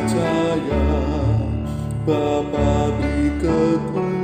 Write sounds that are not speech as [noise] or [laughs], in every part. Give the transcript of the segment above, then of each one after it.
percaya Bapa di kekuatan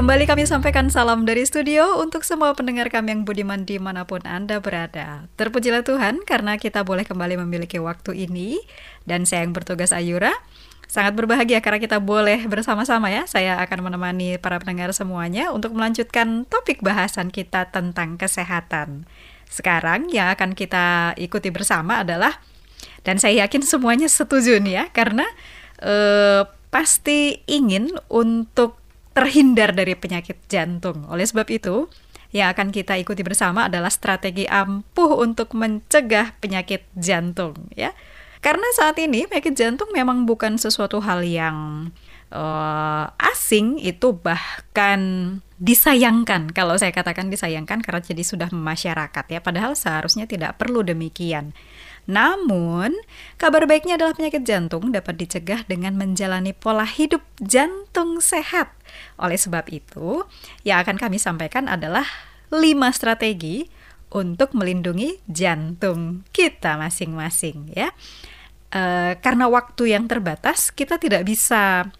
Kembali kami sampaikan salam dari studio untuk semua pendengar kami yang budiman di mana pun Anda berada. Terpujilah Tuhan karena kita boleh kembali memiliki waktu ini. Dan saya yang bertugas Ayura, sangat berbahagia karena kita boleh bersama-sama ya. Saya akan menemani para pendengar semuanya untuk melanjutkan topik bahasan kita tentang kesehatan. Sekarang yang akan kita ikuti bersama adalah, dan saya yakin semuanya setuju nih ya, karena eh, pasti ingin untuk terhindar dari penyakit jantung. Oleh sebab itu, yang akan kita ikuti bersama adalah strategi ampuh untuk mencegah penyakit jantung ya. Karena saat ini penyakit jantung memang bukan sesuatu hal yang uh, asing, itu bahkan disayangkan. Kalau saya katakan disayangkan karena jadi sudah masyarakat ya, padahal seharusnya tidak perlu demikian. Namun, kabar baiknya adalah penyakit jantung dapat dicegah dengan menjalani pola hidup jantung sehat. Oleh sebab itu, yang akan kami sampaikan adalah lima strategi untuk melindungi jantung kita masing-masing ya. E, karena waktu yang terbatas, kita tidak bisa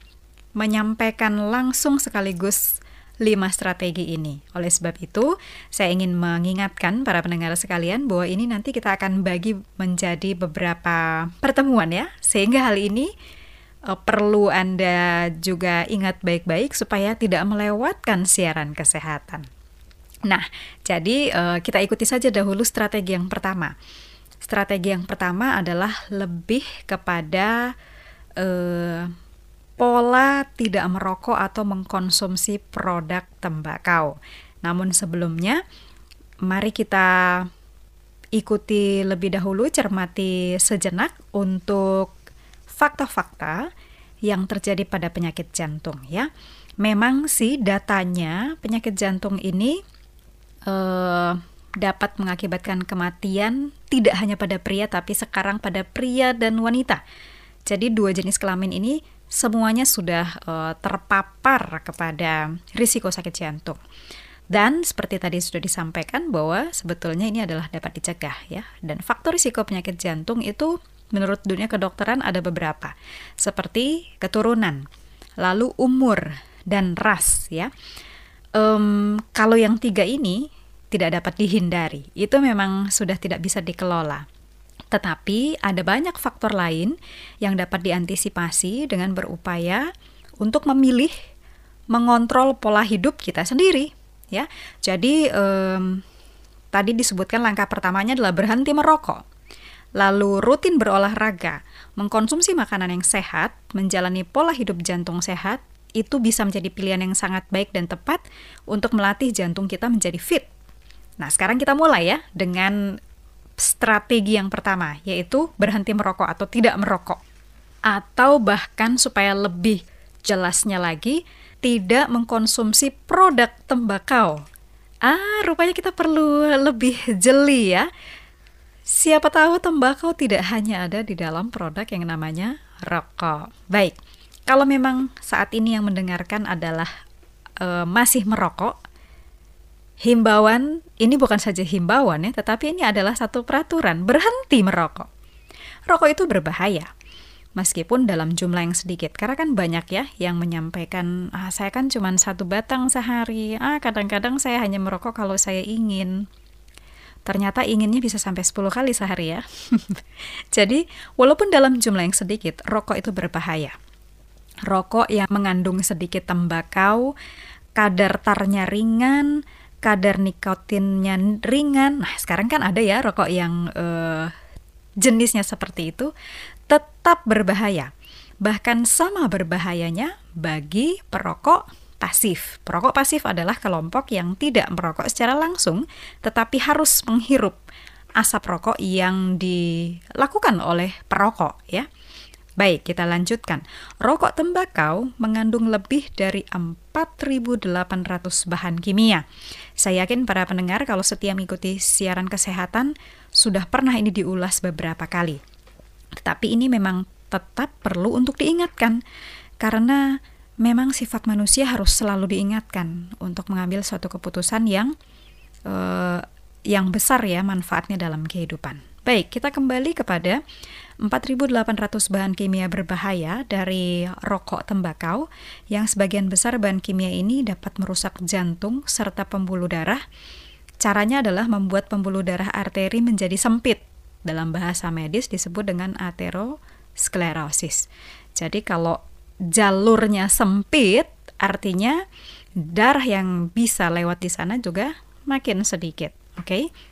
menyampaikan langsung sekaligus lima strategi ini. Oleh sebab itu, saya ingin mengingatkan para pendengar sekalian bahwa ini nanti kita akan bagi menjadi beberapa pertemuan ya, sehingga hal ini uh, perlu Anda juga ingat baik-baik supaya tidak melewatkan siaran kesehatan. Nah, jadi uh, kita ikuti saja dahulu strategi yang pertama. Strategi yang pertama adalah lebih kepada uh, pola tidak merokok atau mengkonsumsi produk tembakau. Namun sebelumnya, mari kita ikuti lebih dahulu, cermati sejenak untuk fakta-fakta yang terjadi pada penyakit jantung ya. Memang sih datanya penyakit jantung ini eh, dapat mengakibatkan kematian tidak hanya pada pria tapi sekarang pada pria dan wanita. Jadi dua jenis kelamin ini semuanya sudah uh, terpapar kepada risiko sakit jantung. Dan seperti tadi sudah disampaikan bahwa sebetulnya ini adalah dapat dicegah ya. Dan faktor risiko penyakit jantung itu menurut dunia kedokteran ada beberapa. Seperti keturunan, lalu umur dan ras ya. Um, kalau yang tiga ini tidak dapat dihindari, itu memang sudah tidak bisa dikelola. Tetapi ada banyak faktor lain yang dapat diantisipasi dengan berupaya untuk memilih mengontrol pola hidup kita sendiri ya. Jadi um, tadi disebutkan langkah pertamanya adalah berhenti merokok. Lalu rutin berolahraga, mengkonsumsi makanan yang sehat, menjalani pola hidup jantung sehat, itu bisa menjadi pilihan yang sangat baik dan tepat untuk melatih jantung kita menjadi fit. Nah, sekarang kita mulai ya dengan strategi yang pertama, yaitu berhenti merokok atau tidak merokok. Atau bahkan supaya lebih jelasnya lagi, tidak mengkonsumsi produk tembakau. Ah, rupanya kita perlu lebih jeli ya. Siapa tahu tembakau tidak hanya ada di dalam produk yang namanya rokok. Baik, kalau memang saat ini yang mendengarkan adalah uh, masih merokok, himbauan ini bukan saja himbauan ya, tetapi ini adalah satu peraturan berhenti merokok. Rokok itu berbahaya, meskipun dalam jumlah yang sedikit. Karena kan banyak ya yang menyampaikan, ah, saya kan cuma satu batang sehari, ah kadang-kadang saya hanya merokok kalau saya ingin. Ternyata inginnya bisa sampai 10 kali sehari ya. [laughs] Jadi, walaupun dalam jumlah yang sedikit, rokok itu berbahaya. Rokok yang mengandung sedikit tembakau, kadar tarnya ringan, kadar nikotinnya ringan. Nah, sekarang kan ada ya rokok yang uh, jenisnya seperti itu, tetap berbahaya. Bahkan sama berbahayanya bagi perokok pasif. Perokok pasif adalah kelompok yang tidak merokok secara langsung, tetapi harus menghirup asap rokok yang dilakukan oleh perokok ya. Baik, kita lanjutkan. Rokok tembakau mengandung lebih dari 4.800 bahan kimia. Saya yakin para pendengar kalau setia mengikuti siaran kesehatan sudah pernah ini diulas beberapa kali. Tetapi ini memang tetap perlu untuk diingatkan karena memang sifat manusia harus selalu diingatkan untuk mengambil suatu keputusan yang uh, yang besar ya manfaatnya dalam kehidupan. Baik, kita kembali kepada 4.800 bahan kimia berbahaya dari rokok tembakau yang sebagian besar bahan kimia ini dapat merusak jantung serta pembuluh darah. Caranya adalah membuat pembuluh darah arteri menjadi sempit. Dalam bahasa medis disebut dengan aterosklerosis. Jadi kalau jalurnya sempit, artinya darah yang bisa lewat di sana juga makin sedikit. Oke. Okay?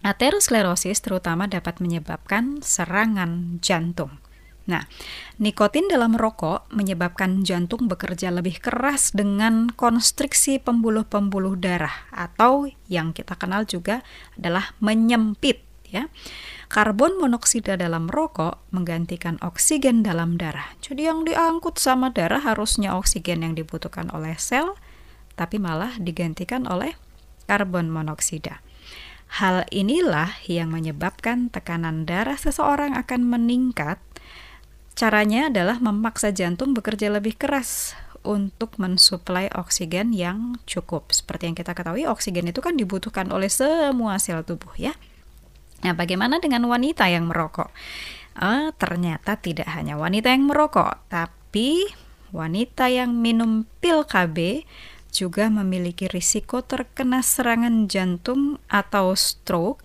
Aterosklerosis terutama dapat menyebabkan serangan jantung. Nah, nikotin dalam rokok menyebabkan jantung bekerja lebih keras dengan konstriksi pembuluh-pembuluh darah atau yang kita kenal juga adalah menyempit ya. Karbon monoksida dalam rokok menggantikan oksigen dalam darah. Jadi yang diangkut sama darah harusnya oksigen yang dibutuhkan oleh sel, tapi malah digantikan oleh karbon monoksida. Hal inilah yang menyebabkan tekanan darah seseorang akan meningkat. Caranya adalah memaksa jantung bekerja lebih keras untuk mensuplai oksigen yang cukup. Seperti yang kita ketahui, oksigen itu kan dibutuhkan oleh semua sel tubuh ya. Nah, bagaimana dengan wanita yang merokok? Uh, ternyata tidak hanya wanita yang merokok, tapi wanita yang minum pil KB juga memiliki risiko terkena serangan jantung atau stroke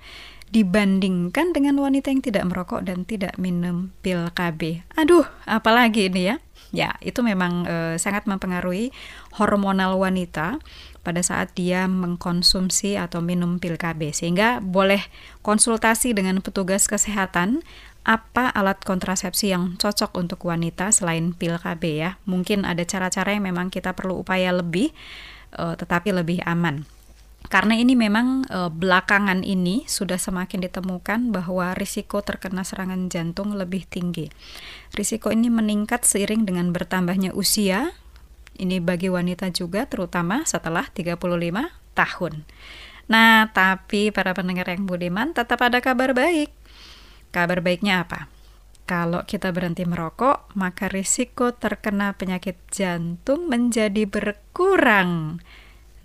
dibandingkan dengan wanita yang tidak merokok dan tidak minum pil KB. Aduh, apalagi ini ya? Ya, itu memang e, sangat mempengaruhi hormonal wanita pada saat dia mengkonsumsi atau minum pil KB sehingga boleh konsultasi dengan petugas kesehatan apa alat kontrasepsi yang cocok untuk wanita selain pil KB ya. Mungkin ada cara-cara yang memang kita perlu upaya lebih uh, tetapi lebih aman. Karena ini memang uh, belakangan ini sudah semakin ditemukan bahwa risiko terkena serangan jantung lebih tinggi. Risiko ini meningkat seiring dengan bertambahnya usia. Ini bagi wanita juga terutama setelah 35 tahun. Nah, tapi para pendengar yang budiman tetap ada kabar baik Kabar baiknya apa? Kalau kita berhenti merokok, maka risiko terkena penyakit jantung menjadi berkurang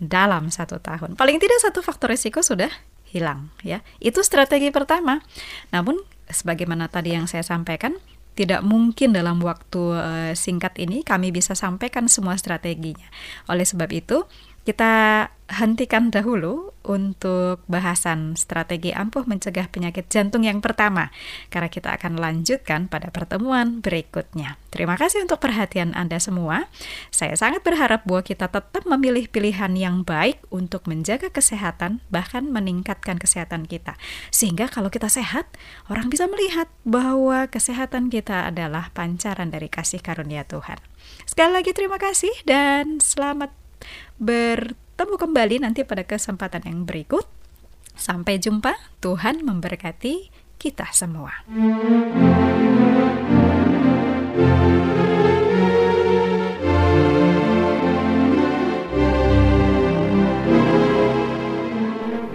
dalam satu tahun. Paling tidak satu faktor risiko sudah hilang ya. Itu strategi pertama. Namun sebagaimana tadi yang saya sampaikan, tidak mungkin dalam waktu uh, singkat ini kami bisa sampaikan semua strateginya. Oleh sebab itu, kita hentikan dahulu untuk bahasan strategi ampuh mencegah penyakit jantung yang pertama, karena kita akan lanjutkan pada pertemuan berikutnya. Terima kasih untuk perhatian Anda semua. Saya sangat berharap bahwa kita tetap memilih pilihan yang baik untuk menjaga kesehatan, bahkan meningkatkan kesehatan kita. Sehingga kalau kita sehat, orang bisa melihat bahwa kesehatan kita adalah pancaran dari kasih karunia Tuhan. Sekali lagi terima kasih dan selamat bertemu kembali nanti pada kesempatan yang berikut. Sampai jumpa, Tuhan memberkati kita semua.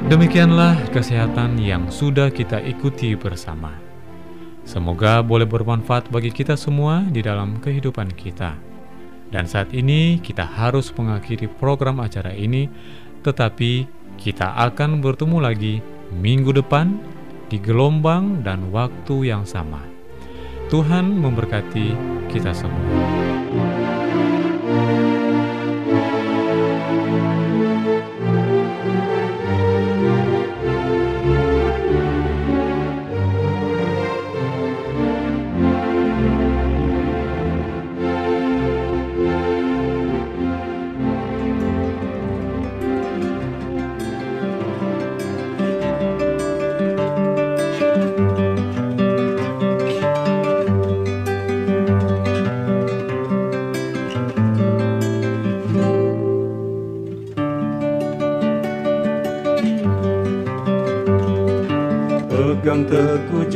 Demikianlah kesehatan yang sudah kita ikuti bersama. Semoga boleh bermanfaat bagi kita semua di dalam kehidupan kita. Dan saat ini kita harus mengakhiri program acara ini, tetapi kita akan bertemu lagi minggu depan di gelombang dan waktu yang sama. Tuhan memberkati kita semua.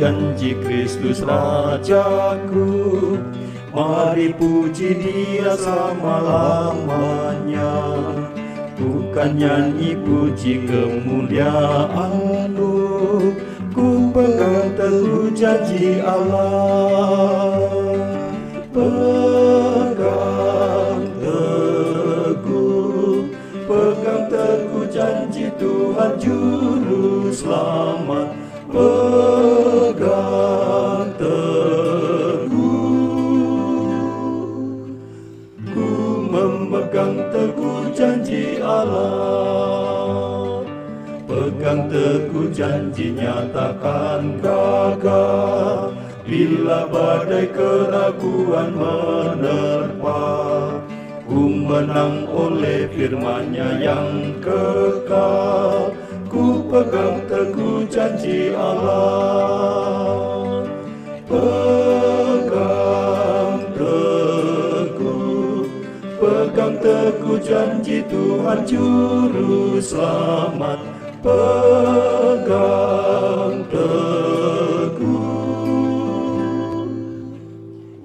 Janji Kristus Rajaku. Mari puji dia selama-lamanya. Bukan nyanyi puji kemuliaanmu. Ku pegang teguh janji Allah Allah. Pegang teguh janjinya takkan gagal Bila badai keraguan menerpa Ku menang oleh firmannya yang kekal. Ku pegang teguh janji Allah. Pegang teguh janji Tuhan Juru Selamat Pegang teguh.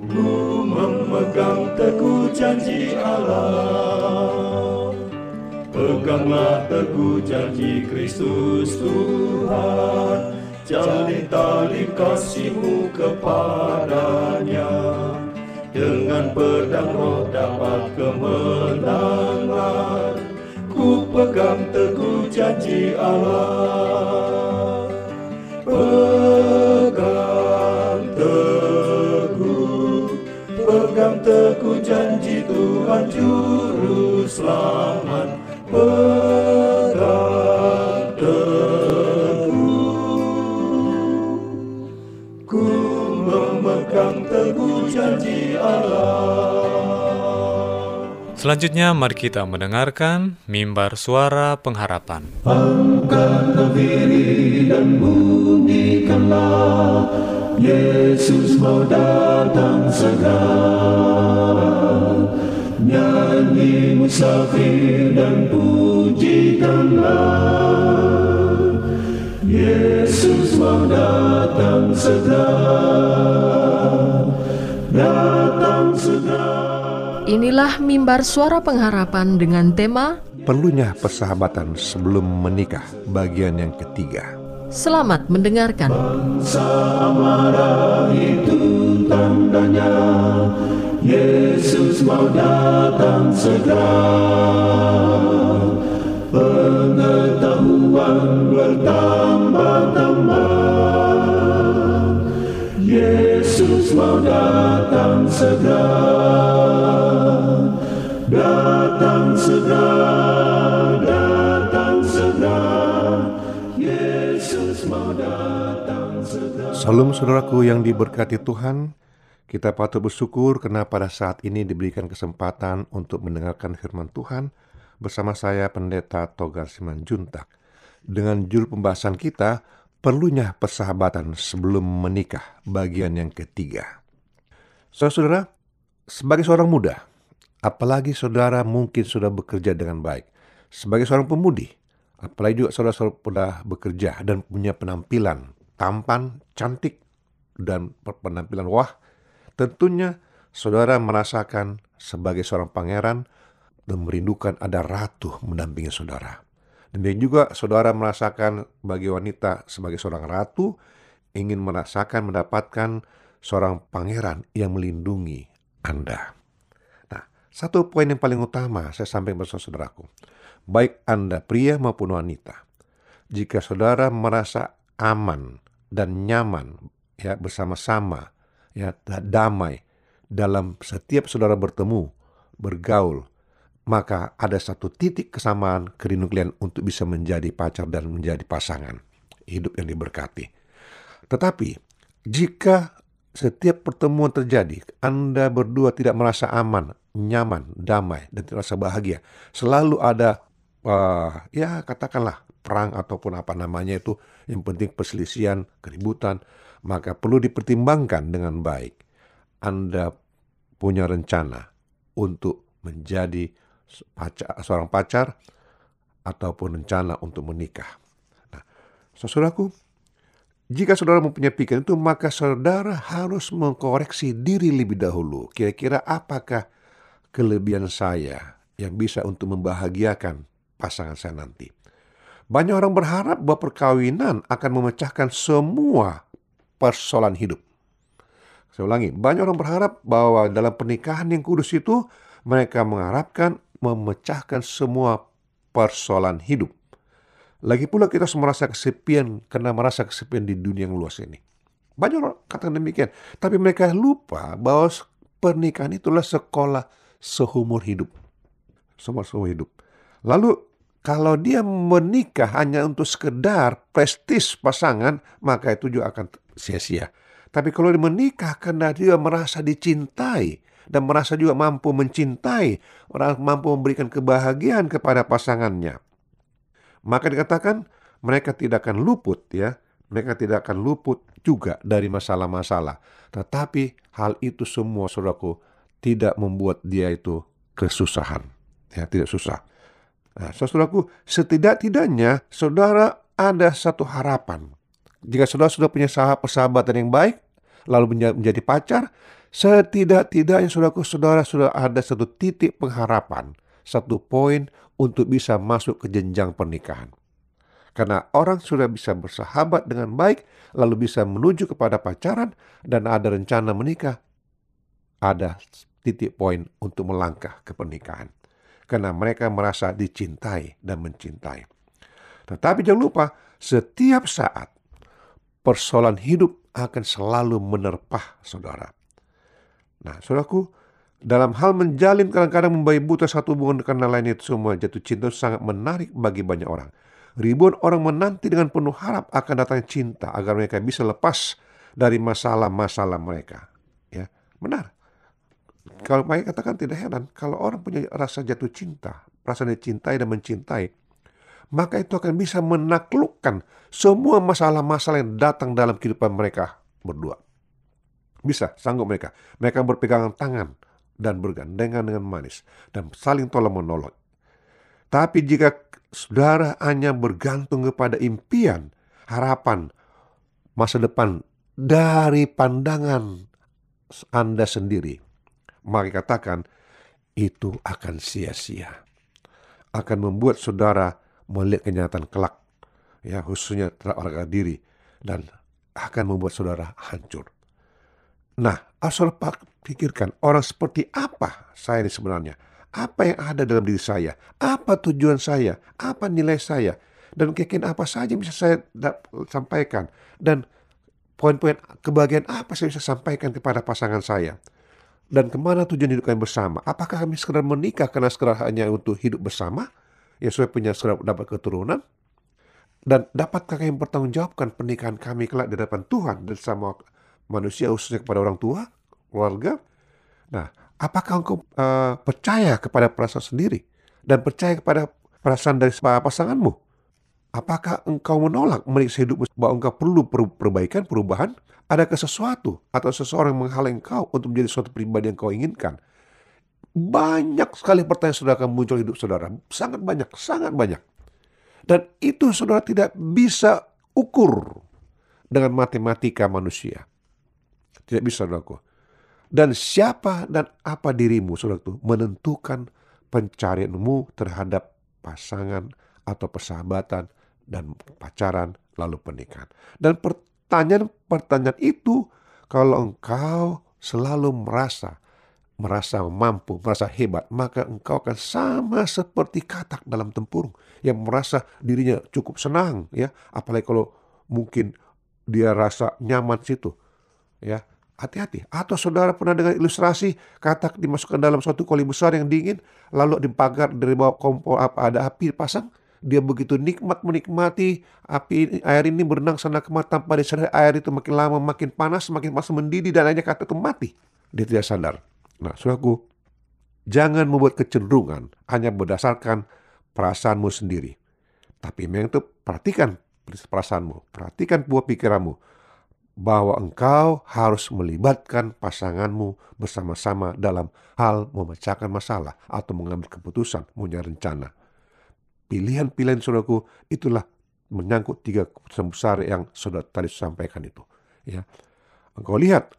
Ku memegang teguh janji Allah. Peganglah teguh janji Kristus Tuhan. Jalin tali kasihmu kepadanya Dengan pedang roh dapat kemenangan. Ku pegang teguh janji Allah. Pegang teguh Pegang teguh janji Tuhan Juru Selamat. Pegang Selanjutnya mari kita mendengarkan mimbar suara pengharapan. Diri dan Yesus mau datang segera Nyanyi musafir dan pujikanlah Yesus mau datang segera segera Inilah mimbar suara pengharapan dengan tema Perlunya persahabatan sebelum menikah bagian yang ketiga. Selamat mendengarkan. Itu tandanya Yesus mau datang segera Pengetahuan bertambah-tambah Yesus mau datang segera. Datang segera Datang segera. Yesus mau datang segera. Salam saudaraku yang diberkati Tuhan, kita patut bersyukur karena pada saat ini diberikan kesempatan untuk mendengarkan firman Tuhan bersama saya Pendeta Togar Simanjuntak. Dengan judul pembahasan kita, perlunya persahabatan sebelum menikah, bagian yang ketiga. Saudara-saudara, sebagai seorang muda, apalagi saudara mungkin sudah bekerja dengan baik, sebagai seorang pemudi, apalagi juga saudara-saudara sudah bekerja dan punya penampilan tampan, cantik, dan penampilan wah, tentunya saudara merasakan sebagai seorang pangeran dan merindukan ada ratu mendampingi saudara. Dan juga saudara merasakan bagi wanita sebagai seorang ratu ingin merasakan mendapatkan seorang pangeran yang melindungi Anda. Nah, satu poin yang paling utama saya sampaikan bersama saudaraku. Baik Anda pria maupun wanita. Jika saudara merasa aman dan nyaman ya bersama-sama ya damai dalam setiap saudara bertemu, bergaul, maka ada satu titik kesamaan kerinduan kalian untuk bisa menjadi pacar dan menjadi pasangan hidup yang diberkati. Tetapi jika setiap pertemuan terjadi, Anda berdua tidak merasa aman, nyaman, damai, dan tidak merasa bahagia, selalu ada uh, ya katakanlah perang ataupun apa namanya itu, yang penting perselisihan, keributan, maka perlu dipertimbangkan dengan baik. Anda punya rencana untuk menjadi pacar, seorang pacar ataupun rencana untuk menikah. Nah, saudaraku, jika saudara mempunyai pikiran itu, maka saudara harus mengkoreksi diri lebih dahulu. Kira-kira apakah kelebihan saya yang bisa untuk membahagiakan pasangan saya nanti? Banyak orang berharap bahwa perkawinan akan memecahkan semua persoalan hidup. Saya ulangi, banyak orang berharap bahwa dalam pernikahan yang kudus itu mereka mengharapkan memecahkan semua persoalan hidup. Lagi pula kita merasa kesepian karena merasa kesepian di dunia yang luas ini. Banyak orang katakan demikian. Tapi mereka lupa bahwa pernikahan itulah sekolah seumur hidup. Semua seumur hidup. Lalu kalau dia menikah hanya untuk sekedar prestis pasangan, maka itu juga akan sia-sia. Tapi kalau dia menikah karena dia merasa dicintai dan merasa juga mampu mencintai, orang mampu memberikan kebahagiaan kepada pasangannya, maka dikatakan mereka tidak akan luput ya, mereka tidak akan luput juga dari masalah-masalah. Tetapi hal itu semua saudaraku tidak membuat dia itu kesusahan, ya tidak susah. Nah, saudaraku, setidak-tidaknya saudara ada satu harapan. Jika saudara sudah punya sahabat persahabatan yang baik, lalu menjadi pacar, setidak-tidaknya saudaraku, saudara sudah ada satu titik pengharapan, satu poin untuk bisa masuk ke jenjang pernikahan. Karena orang sudah bisa bersahabat dengan baik, lalu bisa menuju kepada pacaran, dan ada rencana menikah, ada titik poin untuk melangkah ke pernikahan karena mereka merasa dicintai dan mencintai. Tetapi jangan lupa, setiap saat persoalan hidup akan selalu menerpah saudara. Nah, saudaraku, dalam hal menjalin kadang-kadang membayi buta satu hubungan karena lain itu semua jatuh cinta sangat menarik bagi banyak orang. Ribuan orang menanti dengan penuh harap akan datang cinta agar mereka bisa lepas dari masalah-masalah mereka. Ya, benar. Kalau Maya katakan tidak heran, kalau orang punya rasa jatuh cinta, rasa dicintai dan mencintai, maka itu akan bisa menaklukkan semua masalah-masalah yang datang dalam kehidupan mereka berdua. Bisa, sanggup mereka. Mereka berpegangan tangan dan bergandengan dengan manis dan saling tolong menolong. Tapi jika saudara hanya bergantung kepada impian, harapan, masa depan dari pandangan Anda sendiri, mari katakan itu akan sia-sia. Akan membuat saudara melihat kenyataan kelak, ya khususnya terhadap diri, dan akan membuat saudara hancur. Nah, asal pikirkan orang seperti apa saya ini sebenarnya. Apa yang ada dalam diri saya? Apa tujuan saya? Apa nilai saya? Dan keyakinan apa saja yang bisa saya sampaikan? Dan poin-poin kebahagiaan apa saya bisa sampaikan kepada pasangan saya? Dan ke mana tujuan hidup kami bersama? Apakah kami sekedar menikah karena sekedar hanya untuk hidup bersama? Ya supaya punya sekedar dapat keturunan? Dan dapatkah kami mempertanggungjawabkan pernikahan kami kelak di hadapan Tuhan dan sama manusia khususnya kepada orang tua, keluarga? Nah, apakah engkau uh, percaya kepada perasaan sendiri dan percaya kepada perasaan dari pasanganmu? Apakah engkau menolak menikah hidup bahwa engkau perlu perbaikan, perubahan? Adakah sesuatu atau seseorang yang menghalang engkau untuk menjadi suatu pribadi yang kau inginkan? Banyak sekali pertanyaan saudara akan muncul hidup saudara. Sangat banyak, sangat banyak. Dan itu saudara tidak bisa ukur dengan matematika manusia. Tidak bisa saudaraku. Dan siapa dan apa dirimu saudaraku menentukan pencarianmu terhadap pasangan atau persahabatan dan pacaran lalu pernikahan. Dan pertanyaan-pertanyaan itu kalau engkau selalu merasa merasa mampu, merasa hebat, maka engkau akan sama seperti katak dalam tempurung yang merasa dirinya cukup senang, ya. Apalagi kalau mungkin dia rasa nyaman situ, ya. Hati-hati. Atau saudara pernah dengar ilustrasi katak dimasukkan dalam suatu koli besar yang dingin, lalu dipagar dari bawah kompor apa ada api pasang, dia begitu nikmat menikmati api air ini berenang sana kemari tanpa disadari air itu makin lama makin panas, makin panas mendidih dan akhirnya kata itu mati. Dia tidak sadar. Nah, saudaraku, jangan membuat kecenderungan hanya berdasarkan perasaanmu sendiri. Tapi memang itu perhatikan perasaanmu, perhatikan buah pikiranmu bahwa engkau harus melibatkan pasanganmu bersama-sama dalam hal memecahkan masalah atau mengambil keputusan, punya rencana pilihan-pilihan saudaraku itulah menyangkut tiga keputusan besar yang saudara tadi sampaikan itu. Ya, engkau lihat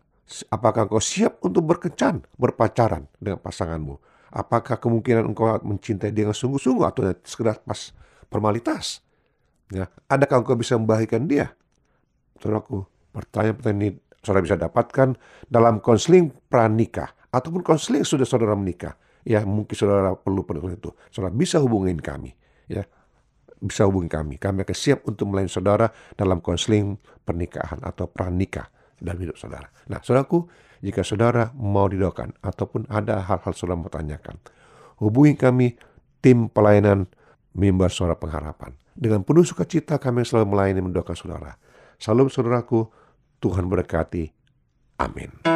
apakah engkau siap untuk berkencan, berpacaran dengan pasanganmu? Apakah kemungkinan engkau mencintai dia dengan sungguh-sungguh atau sekedar pas formalitas? Ya, adakah engkau bisa membahagikan dia? Saudaraku, pertanyaan-pertanyaan ini saudara bisa dapatkan dalam konseling pranikah ataupun konseling sudah saudara menikah. Ya, mungkin saudara perlu pendengar itu. Saudara bisa hubungin kami ya bisa hubungi kami. Kami akan siap untuk melayani saudara dalam konseling pernikahan atau pranikah dalam hidup saudara. Nah, saudaraku, jika saudara mau didoakan ataupun ada hal-hal saudara mau tanyakan, hubungi kami tim pelayanan mimbar suara pengharapan. Dengan penuh sukacita kami selalu melayani mendoakan saudara. Salam saudaraku, Tuhan berkati. Amin.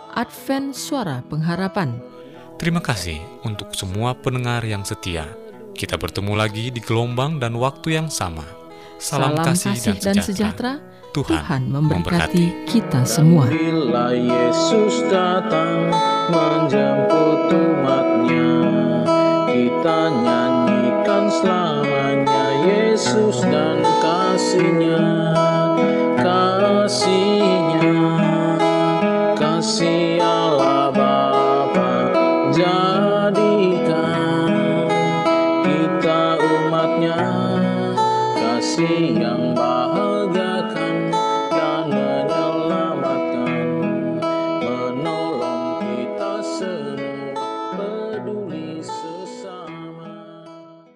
Advent Suara Pengharapan. Terima kasih untuk semua pendengar yang setia. Kita bertemu lagi di gelombang dan waktu yang sama. Salam, kasih, dan, sejahtera. Tuhan, Tuhan memberkati kita semua. Bila Yesus datang menjemput umatnya Kita nyanyikan selamanya Yesus dan kasihnya Kasihnya